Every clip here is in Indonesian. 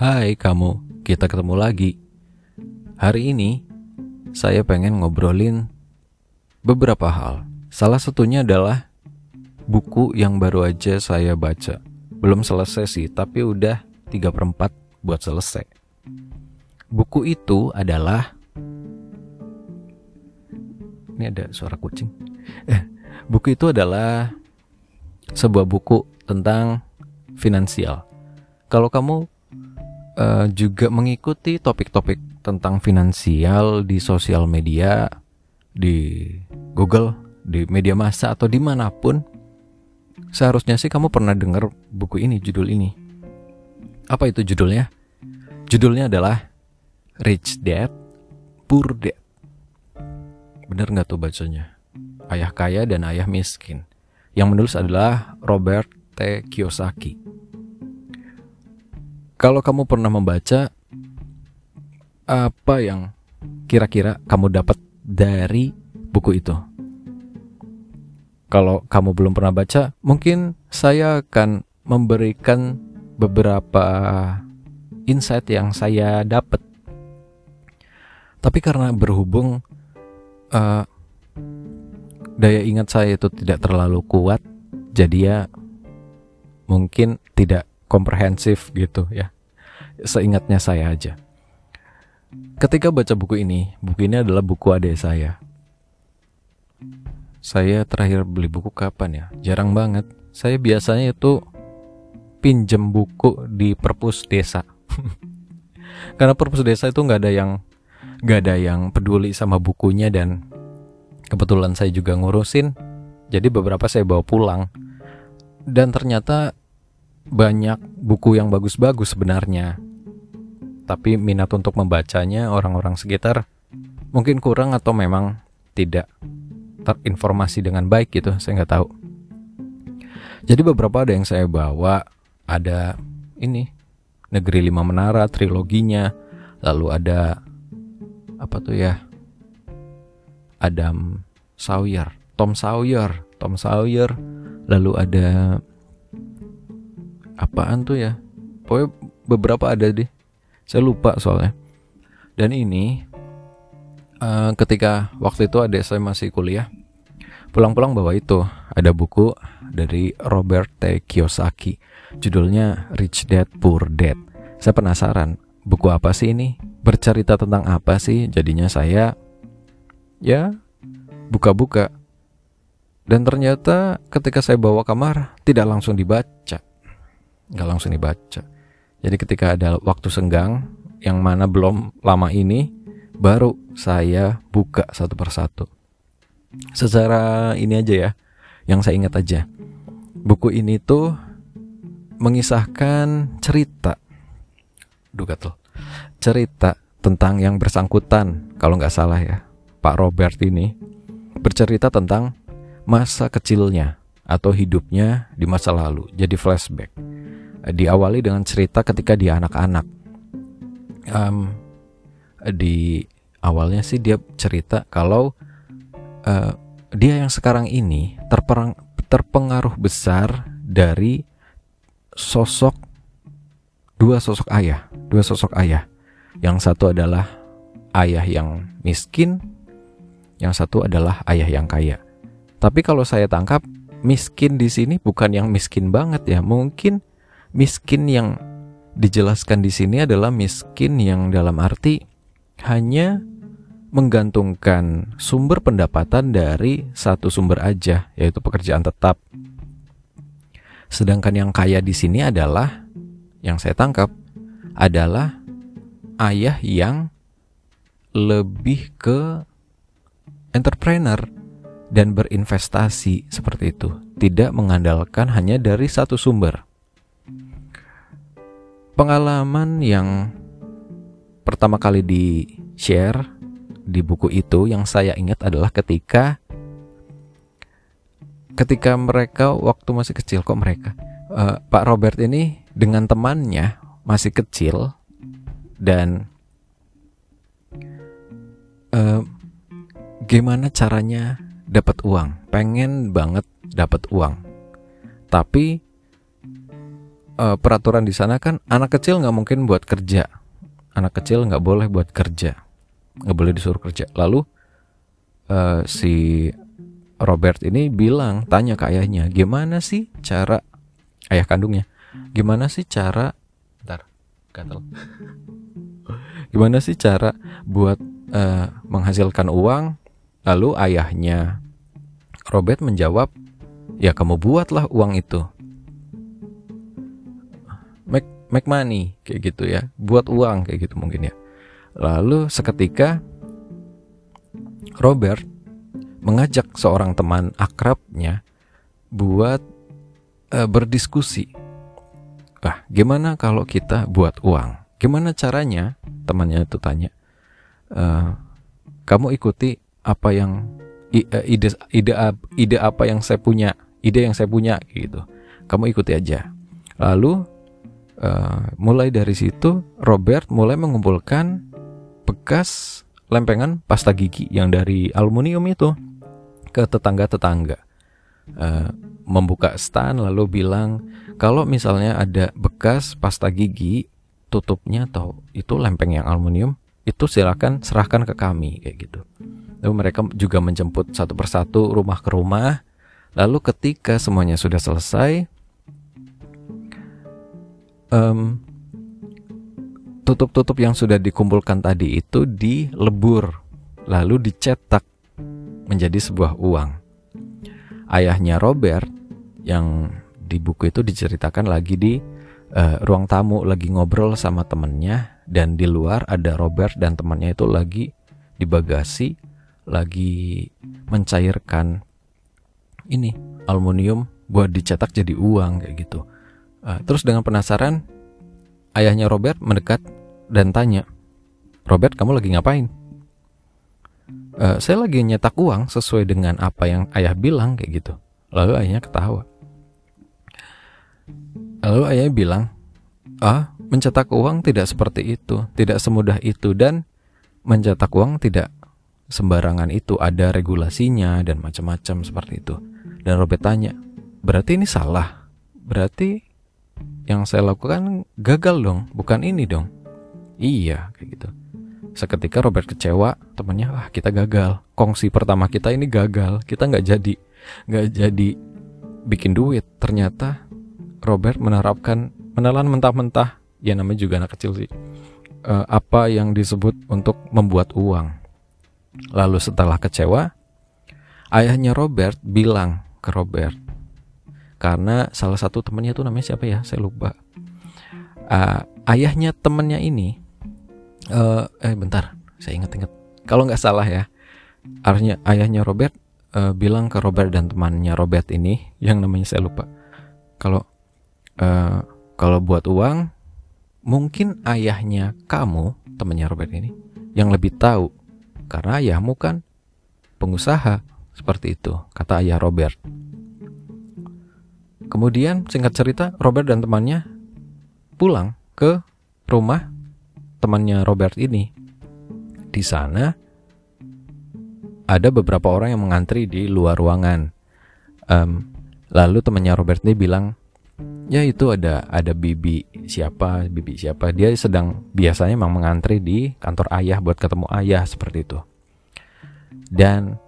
Hai kamu, kita ketemu lagi. Hari ini saya pengen ngobrolin beberapa hal. Salah satunya adalah buku yang baru aja saya baca. Belum selesai sih, tapi udah 3 per 4 buat selesai. Buku itu adalah Ini ada suara kucing. Eh, buku itu adalah sebuah buku tentang finansial. Kalau kamu uh, juga mengikuti topik-topik tentang finansial di sosial media, di Google, di media massa atau di mana pun, seharusnya sih kamu pernah dengar buku ini, judul ini. Apa itu judulnya? Judulnya adalah Rich Dad, Poor Dad. Bener nggak tuh bacanya? Ayah kaya dan ayah miskin. Yang menulis adalah Robert T. Kiyosaki. Kalau kamu pernah membaca, apa yang kira-kira kamu dapat dari buku itu? Kalau kamu belum pernah baca, mungkin saya akan memberikan beberapa insight yang saya dapat. Tapi karena berhubung uh, daya ingat saya itu tidak terlalu kuat, jadi ya mungkin tidak komprehensif gitu ya. Seingatnya saya aja. Ketika baca buku ini, buku ini adalah buku adik saya. Saya terakhir beli buku kapan ya? Jarang banget. Saya biasanya itu pinjem buku di perpus desa. Karena perpus desa itu nggak ada yang gak ada yang peduli sama bukunya dan kebetulan saya juga ngurusin jadi beberapa saya bawa pulang dan ternyata banyak buku yang bagus-bagus sebenarnya. Tapi minat untuk membacanya orang-orang sekitar mungkin kurang atau memang tidak terinformasi dengan baik gitu saya nggak tahu. Jadi beberapa ada yang saya bawa ada ini negeri lima menara triloginya. Lalu ada apa tuh ya Adam Sawyer Tom Sawyer Tom Sawyer. Lalu ada apaan tuh ya? Pokoknya beberapa ada deh. Saya lupa soalnya. Dan ini uh, ketika waktu itu ada saya masih kuliah pulang-pulang bawa itu. Ada buku dari Robert T. Kiyosaki. Judulnya Rich Dad Poor Dad. Saya penasaran buku apa sih ini? Bercerita tentang apa sih? Jadinya saya ya buka-buka. Dan ternyata ketika saya bawa kamar tidak langsung dibaca nggak langsung dibaca. Jadi ketika ada waktu senggang yang mana belum lama ini baru saya buka satu persatu. Secara ini aja ya yang saya ingat aja. Buku ini tuh mengisahkan cerita. Duh gatel. Cerita tentang yang bersangkutan kalau nggak salah ya Pak Robert ini. Bercerita tentang masa kecilnya atau hidupnya di masa lalu jadi flashback diawali dengan cerita ketika dia anak-anak um, di awalnya sih dia cerita kalau uh, dia yang sekarang ini terperang, terpengaruh besar dari sosok dua sosok ayah dua sosok ayah yang satu adalah ayah yang miskin, yang satu adalah ayah yang kaya. Tapi kalau saya tangkap, miskin di sini bukan yang miskin banget ya. Mungkin miskin yang dijelaskan di sini adalah miskin yang dalam arti hanya menggantungkan sumber pendapatan dari satu sumber aja, yaitu pekerjaan tetap. Sedangkan yang kaya di sini adalah yang saya tangkap adalah ayah yang lebih ke entrepreneur dan berinvestasi seperti itu, tidak mengandalkan hanya dari satu sumber. Pengalaman yang pertama kali di share di buku itu yang saya ingat adalah ketika ketika mereka waktu masih kecil kok mereka uh, Pak Robert ini dengan temannya masih kecil dan uh, gimana caranya dapat uang? Pengen banget dapat uang. Tapi uh, peraturan di sana kan anak kecil nggak mungkin buat kerja. Anak kecil nggak boleh buat kerja. Nggak boleh disuruh kerja. Lalu uh, si Robert ini bilang tanya ke ayahnya gimana sih cara ayah kandungnya gimana sih cara ntar gatel. Gimana sih cara buat uh, menghasilkan uang? Lalu ayahnya Robert menjawab ya kamu buatlah uang itu make money kayak gitu ya. Buat uang kayak gitu mungkin ya. Lalu seketika Robert mengajak seorang teman akrabnya buat uh, berdiskusi. Ah gimana kalau kita buat uang? Gimana caranya? Temannya itu tanya. Uh, kamu ikuti apa yang eh, ide ide ide apa yang saya punya ide yang saya punya gitu. Kamu ikuti aja. Lalu uh, mulai dari situ Robert mulai mengumpulkan bekas lempengan pasta gigi yang dari aluminium itu ke tetangga-tetangga. Uh, membuka stand lalu bilang kalau misalnya ada bekas pasta gigi tutupnya atau itu lempeng yang aluminium itu silakan serahkan ke kami kayak gitu. Lalu mereka juga menjemput satu persatu rumah ke rumah Lalu ketika semuanya sudah selesai, um, tutup-tutup yang sudah dikumpulkan tadi itu dilebur, lalu dicetak menjadi sebuah uang. Ayahnya Robert yang di buku itu diceritakan lagi di uh, ruang tamu lagi ngobrol sama temennya dan di luar ada Robert dan temannya itu lagi di bagasi lagi mencairkan ini aluminium buat dicetak jadi uang kayak gitu. Uh, terus dengan penasaran, ayahnya Robert mendekat dan tanya, Robert kamu lagi ngapain? Uh, saya lagi nyetak uang sesuai dengan apa yang ayah bilang kayak gitu. Lalu ayahnya ketawa. Lalu ayahnya bilang, ah mencetak uang tidak seperti itu, tidak semudah itu dan mencetak uang tidak sembarangan itu ada regulasinya dan macam-macam seperti itu. Dan Robert tanya, berarti ini salah? Berarti yang saya lakukan gagal dong, bukan ini dong? Iya, kayak gitu. Seketika Robert kecewa, temannya, wah kita gagal. Kongsi pertama kita ini gagal, kita nggak jadi, nggak jadi bikin duit. Ternyata Robert menerapkan menelan mentah-mentah, ya namanya juga anak kecil sih. Uh, apa yang disebut untuk membuat uang. Lalu setelah kecewa, ayahnya Robert bilang ke Robert karena salah satu temennya tuh namanya siapa ya? Saya lupa. Uh, ayahnya temennya ini uh, eh bentar saya ingat-ingat. Kalau nggak salah ya artinya ayahnya Robert uh, bilang ke Robert dan temannya Robert ini yang namanya saya lupa. Kalau uh, kalau buat uang mungkin ayahnya kamu temannya Robert ini yang lebih tahu. Karena ayahmu kan pengusaha seperti itu, kata ayah Robert. Kemudian, singkat cerita, Robert dan temannya pulang ke rumah temannya Robert ini. Di sana ada beberapa orang yang mengantri di luar ruangan. Um, lalu temannya Robert ini bilang, ya itu ada ada bibi siapa, bibi siapa. Dia sedang biasanya memang mengantri di kantor ayah buat ketemu ayah seperti itu. Dan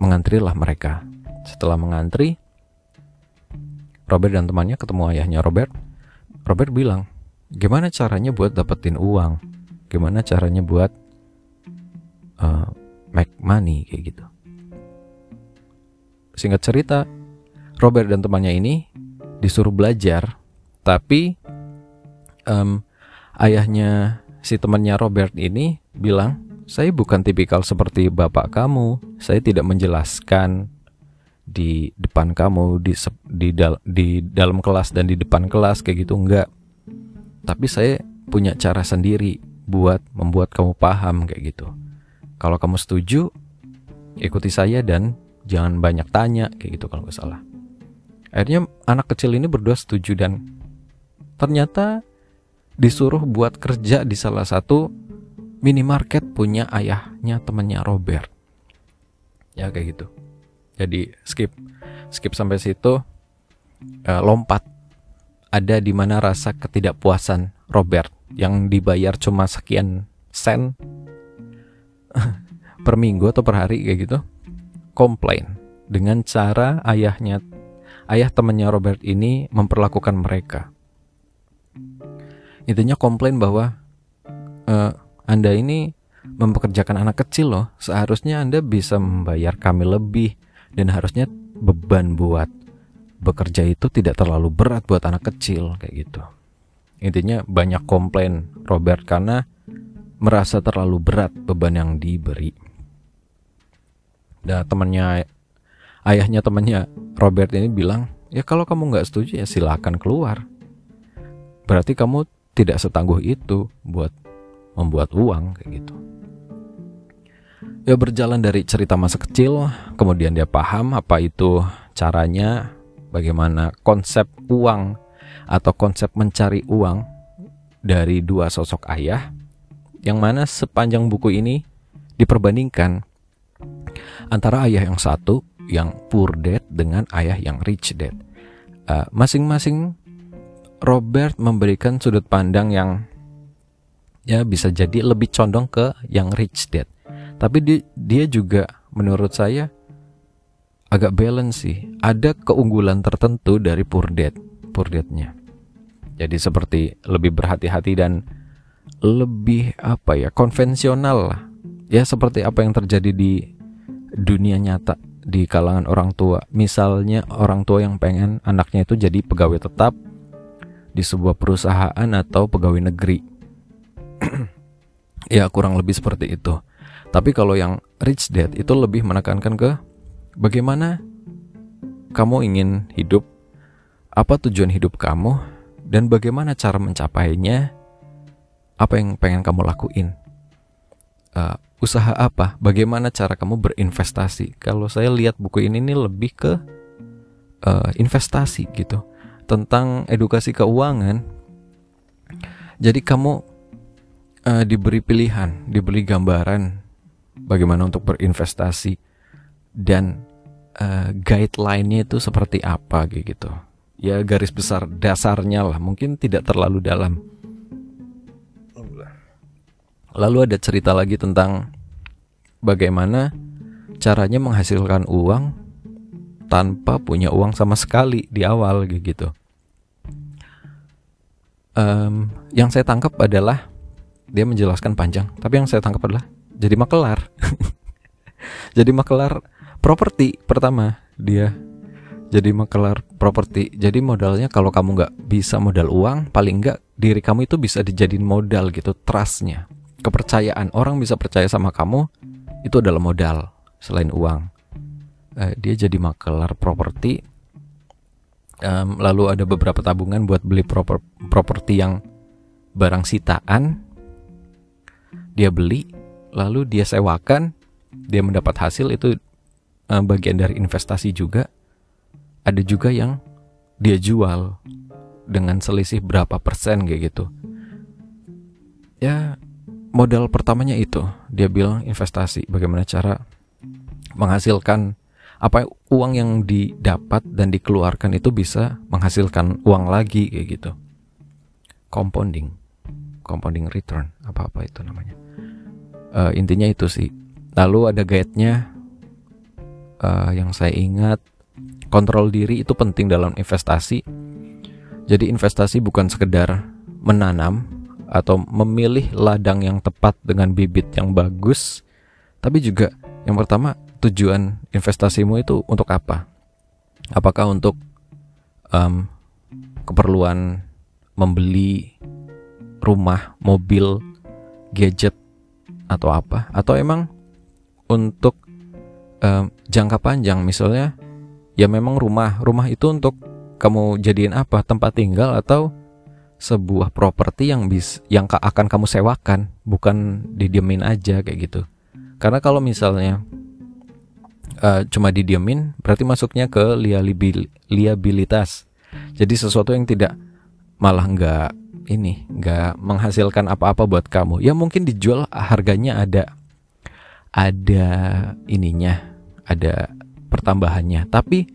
mengantrilah mereka. Setelah mengantri, Robert dan temannya ketemu ayahnya Robert. Robert bilang, gimana caranya buat dapetin uang? Gimana caranya buat uh, make money kayak gitu? Singkat cerita, Robert dan temannya ini disuruh belajar, tapi um, ayahnya si temannya Robert ini bilang, saya bukan tipikal seperti bapak kamu. Saya tidak menjelaskan di depan kamu di di, dal, di dalam kelas dan di depan kelas kayak gitu enggak. Tapi saya punya cara sendiri buat membuat kamu paham kayak gitu. Kalau kamu setuju, ikuti saya dan jangan banyak tanya kayak gitu kalau nggak salah. Akhirnya anak kecil ini berdua setuju dan ternyata disuruh buat kerja di salah satu minimarket punya ayahnya temennya Robert ya kayak gitu jadi skip. Skip sampai situ. Uh, lompat. Ada di mana rasa ketidakpuasan Robert yang dibayar cuma sekian sen per minggu atau per hari kayak gitu komplain dengan cara ayahnya ayah temannya Robert ini memperlakukan mereka. Intinya komplain bahwa uh, anda ini mempekerjakan anak kecil loh. Seharusnya anda bisa membayar kami lebih dan harusnya beban buat bekerja itu tidak terlalu berat buat anak kecil kayak gitu. Intinya banyak komplain Robert karena merasa terlalu berat beban yang diberi. Dan temannya ayahnya temannya Robert ini bilang ya kalau kamu nggak setuju ya silakan keluar. Berarti kamu tidak setangguh itu buat membuat uang kayak gitu ya berjalan dari cerita masa kecil kemudian dia paham apa itu caranya bagaimana konsep uang atau konsep mencari uang dari dua sosok ayah yang mana sepanjang buku ini diperbandingkan antara ayah yang satu yang poor dad dengan ayah yang rich dad. Uh, masing-masing Robert memberikan sudut pandang yang ya bisa jadi lebih condong ke yang rich dad. Tapi di, dia juga menurut saya agak balance sih. Ada keunggulan tertentu dari poor dadnya. Jadi seperti lebih berhati-hati dan lebih apa ya konvensional lah. Ya seperti apa yang terjadi di dunia nyata di kalangan orang tua. Misalnya orang tua yang pengen anaknya itu jadi pegawai tetap di sebuah perusahaan atau pegawai negeri. ya kurang lebih seperti itu. Tapi kalau yang rich dad itu lebih menekankan ke bagaimana kamu ingin hidup, apa tujuan hidup kamu, dan bagaimana cara mencapainya, apa yang pengen kamu lakuin. Uh, usaha apa? Bagaimana cara kamu berinvestasi? Kalau saya lihat buku ini nih lebih ke uh, investasi gitu, tentang edukasi keuangan. Jadi kamu uh, diberi pilihan, diberi gambaran bagaimana untuk berinvestasi dan uh, guideline-nya itu seperti apa gitu. Ya garis besar dasarnya lah, mungkin tidak terlalu dalam Lalu ada cerita lagi tentang bagaimana caranya menghasilkan uang tanpa punya uang sama sekali di awal gitu. Um, yang saya tangkap adalah dia menjelaskan panjang, tapi yang saya tangkap adalah jadi makelar. jadi makelar properti pertama dia. Jadi makelar properti. Jadi modalnya kalau kamu nggak bisa modal uang, paling nggak diri kamu itu bisa dijadiin modal gitu, trustnya. Kepercayaan. Orang bisa percaya sama kamu itu adalah modal selain uang. Uh, dia jadi makelar properti. Um, lalu ada beberapa tabungan buat beli proper properti yang barang sitaan. Dia beli lalu dia sewakan dia mendapat hasil itu uh, bagian dari investasi juga. Ada juga yang dia jual dengan selisih berapa persen kayak gitu. Ya modal pertamanya itu dia bilang investasi bagaimana cara menghasilkan apa uang yang didapat dan dikeluarkan itu bisa menghasilkan uang lagi kayak gitu. Compounding compounding return apa apa itu namanya uh, intinya itu sih. Lalu ada guide-nya uh, yang saya ingat. Kontrol diri itu penting dalam investasi. Jadi investasi bukan sekedar menanam atau memilih ladang yang tepat dengan bibit yang bagus, tapi juga yang pertama tujuan investasimu itu untuk apa? Apakah untuk um, keperluan membeli rumah, mobil, gadget atau apa? Atau emang untuk um, jangka panjang misalnya ya memang rumah, rumah itu untuk kamu jadiin apa? Tempat tinggal atau sebuah properti yang bis yang akan kamu sewakan, bukan didiemin aja kayak gitu. Karena kalau misalnya uh, cuma didiemin, berarti masuknya ke liabil liabilitas. Jadi sesuatu yang tidak malah nggak ini nggak menghasilkan apa-apa buat kamu. Ya mungkin dijual harganya ada ada ininya, ada pertambahannya. Tapi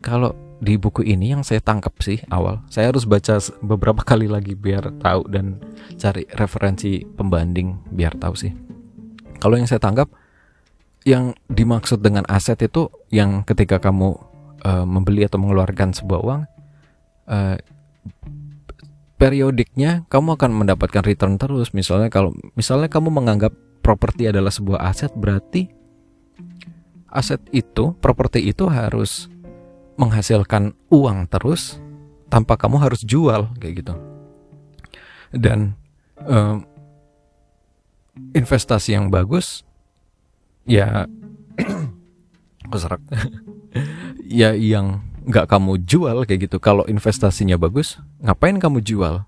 kalau di buku ini yang saya tangkap sih awal saya harus baca beberapa kali lagi biar tahu dan cari referensi pembanding biar tahu sih kalau yang saya tangkap yang dimaksud dengan aset itu yang ketika kamu uh, membeli atau mengeluarkan sebuah uang uh, periodiknya kamu akan mendapatkan return terus. Misalnya kalau misalnya kamu menganggap properti adalah sebuah aset berarti aset itu properti itu harus menghasilkan uang terus tanpa kamu harus jual kayak gitu. Dan um, investasi yang bagus ya keserak ya yang nggak kamu jual kayak gitu kalau investasinya bagus ngapain kamu jual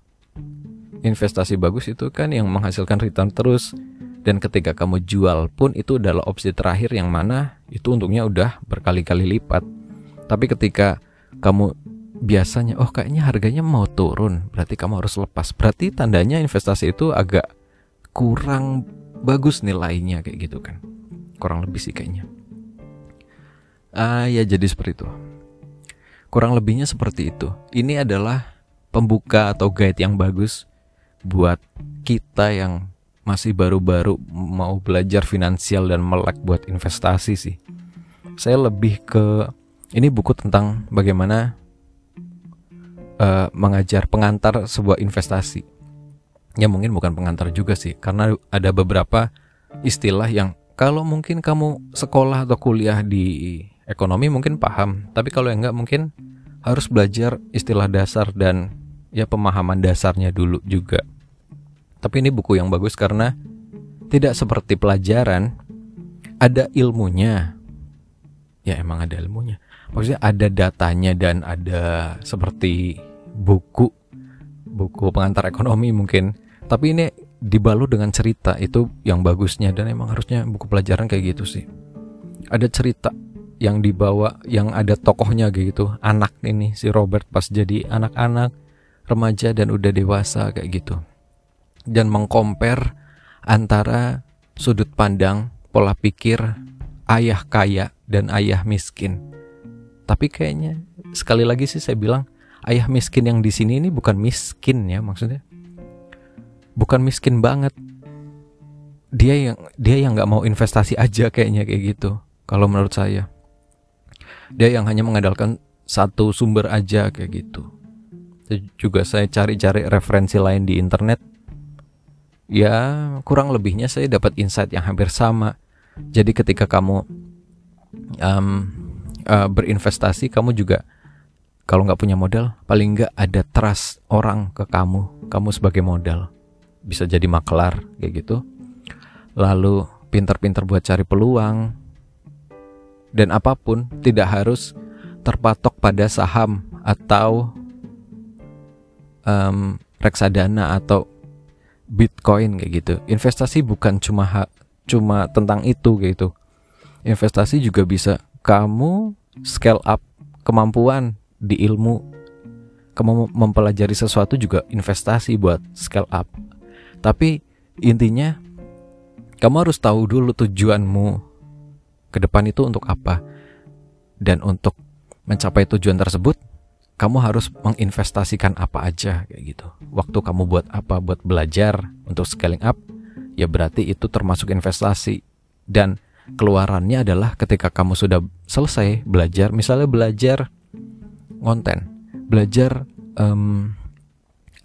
investasi bagus itu kan yang menghasilkan return terus dan ketika kamu jual pun itu adalah opsi terakhir yang mana itu untungnya udah berkali-kali lipat tapi ketika kamu biasanya oh kayaknya harganya mau turun, berarti kamu harus lepas. Berarti tandanya investasi itu agak kurang bagus nilainya kayak gitu kan. Kurang lebih sih kayaknya. Ah ya jadi seperti itu. Kurang lebihnya seperti itu. Ini adalah pembuka atau guide yang bagus buat kita yang masih baru-baru mau belajar finansial dan melek buat investasi sih. Saya lebih ke ini buku tentang bagaimana uh, mengajar pengantar sebuah investasi. Ya mungkin bukan pengantar juga sih, karena ada beberapa istilah yang kalau mungkin kamu sekolah atau kuliah di ekonomi mungkin paham, tapi kalau enggak mungkin harus belajar istilah dasar dan ya pemahaman dasarnya dulu juga. Tapi ini buku yang bagus karena tidak seperti pelajaran, ada ilmunya. Ya emang ada ilmunya maksudnya ada datanya dan ada seperti buku buku pengantar ekonomi mungkin tapi ini dibalut dengan cerita itu yang bagusnya dan emang harusnya buku pelajaran kayak gitu sih ada cerita yang dibawa yang ada tokohnya gitu anak ini si Robert pas jadi anak-anak remaja dan udah dewasa kayak gitu dan mengkompar antara sudut pandang pola pikir ayah kaya dan ayah miskin tapi kayaknya sekali lagi sih saya bilang ayah miskin yang di sini ini bukan miskin ya maksudnya. Bukan miskin banget. Dia yang dia yang nggak mau investasi aja kayaknya kayak gitu. Kalau menurut saya. Dia yang hanya mengandalkan satu sumber aja kayak gitu. Juga saya cari-cari referensi lain di internet. Ya, kurang lebihnya saya dapat insight yang hampir sama. Jadi ketika kamu um, uh, berinvestasi kamu juga kalau nggak punya modal paling nggak ada trust orang ke kamu kamu sebagai modal bisa jadi maklar kayak gitu lalu pintar-pintar buat cari peluang dan apa pun tidak harus terpatok pada saham atau um, reksadana atau bitcoin kayak gitu. Investasi bukan cuma cuma tentang itu kayak gitu. Investasi juga bisa kamu scale up kemampuan di ilmu. Kamu mempelajari sesuatu juga investasi buat scale up. Tapi intinya kamu harus tahu dulu tujuanmu ke depan itu untuk apa? Dan untuk mencapai tujuan tersebut kamu harus menginvestasikan apa aja kayak gitu. Waktu kamu buat apa? Buat belajar untuk scaling up ya berarti itu termasuk investasi. Dan keluarannya adalah ketika kamu sudah selesai belajar, misalnya belajar konten, belajar um,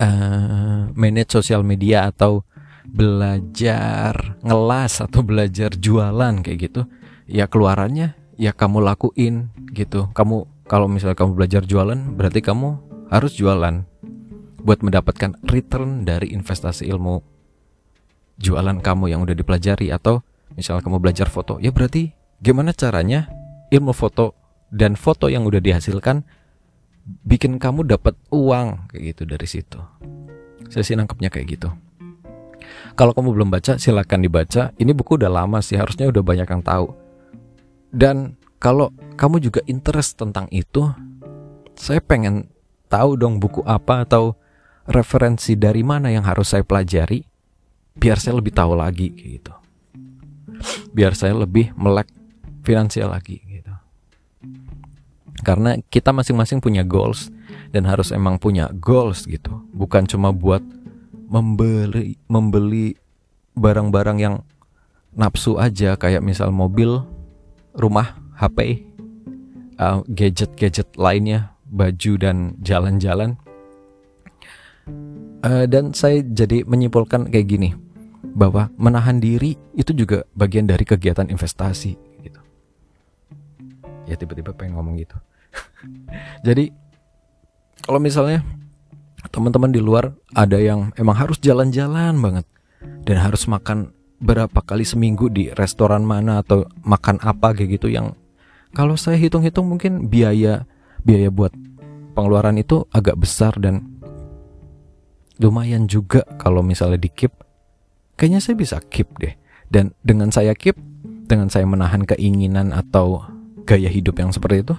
uh, manage sosial media atau belajar ngelas atau belajar jualan kayak gitu, ya keluarannya ya kamu lakuin gitu. Kamu kalau misalnya kamu belajar jualan, berarti kamu harus jualan buat mendapatkan return dari investasi ilmu jualan kamu yang udah dipelajari atau misal kamu belajar foto, ya berarti gimana caranya ilmu foto dan foto yang udah dihasilkan bikin kamu dapat uang kayak gitu dari situ. Saya sih nangkepnya kayak gitu. Kalau kamu belum baca, silahkan dibaca. Ini buku udah lama sih, harusnya udah banyak yang tahu. Dan kalau kamu juga interest tentang itu, saya pengen tahu dong buku apa atau referensi dari mana yang harus saya pelajari, biar saya lebih tahu lagi gitu biar saya lebih melek finansial lagi gitu. karena kita masing-masing punya goals dan harus emang punya goals gitu bukan cuma buat membeli membeli barang-barang yang nafsu aja kayak misal mobil rumah HP uh, gadget-gadget lainnya baju dan jalan-jalan uh, dan saya jadi menyimpulkan kayak gini bahwa menahan diri itu juga bagian dari kegiatan investasi gitu. Ya tiba-tiba pengen ngomong gitu. Jadi kalau misalnya teman-teman di luar ada yang emang harus jalan-jalan banget dan harus makan berapa kali seminggu di restoran mana atau makan apa kayak gitu yang kalau saya hitung-hitung mungkin biaya biaya buat pengeluaran itu agak besar dan lumayan juga kalau misalnya di keep kayaknya saya bisa keep deh. Dan dengan saya keep, dengan saya menahan keinginan atau gaya hidup yang seperti itu,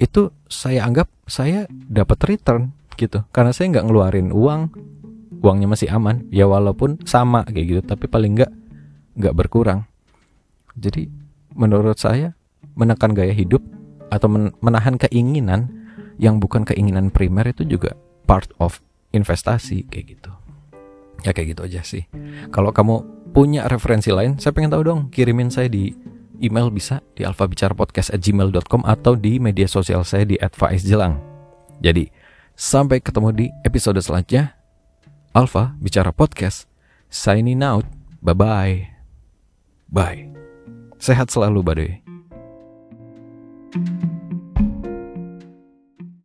itu saya anggap saya dapat return gitu. Karena saya nggak ngeluarin uang, uangnya masih aman. Ya walaupun sama kayak gitu, tapi paling nggak nggak berkurang. Jadi menurut saya menekan gaya hidup atau menahan keinginan yang bukan keinginan primer itu juga part of investasi kayak gitu. Ya kayak gitu aja sih. Kalau kamu punya referensi lain, saya pengen tahu dong. Kirimin saya di email bisa di alfabicarapodcast@gmail.com atau di media sosial saya di @faizjelang. Jadi, sampai ketemu di episode selanjutnya. Alfa Bicara Podcast. Signing out. Bye-bye. Bye. Sehat selalu, Badoy. thank you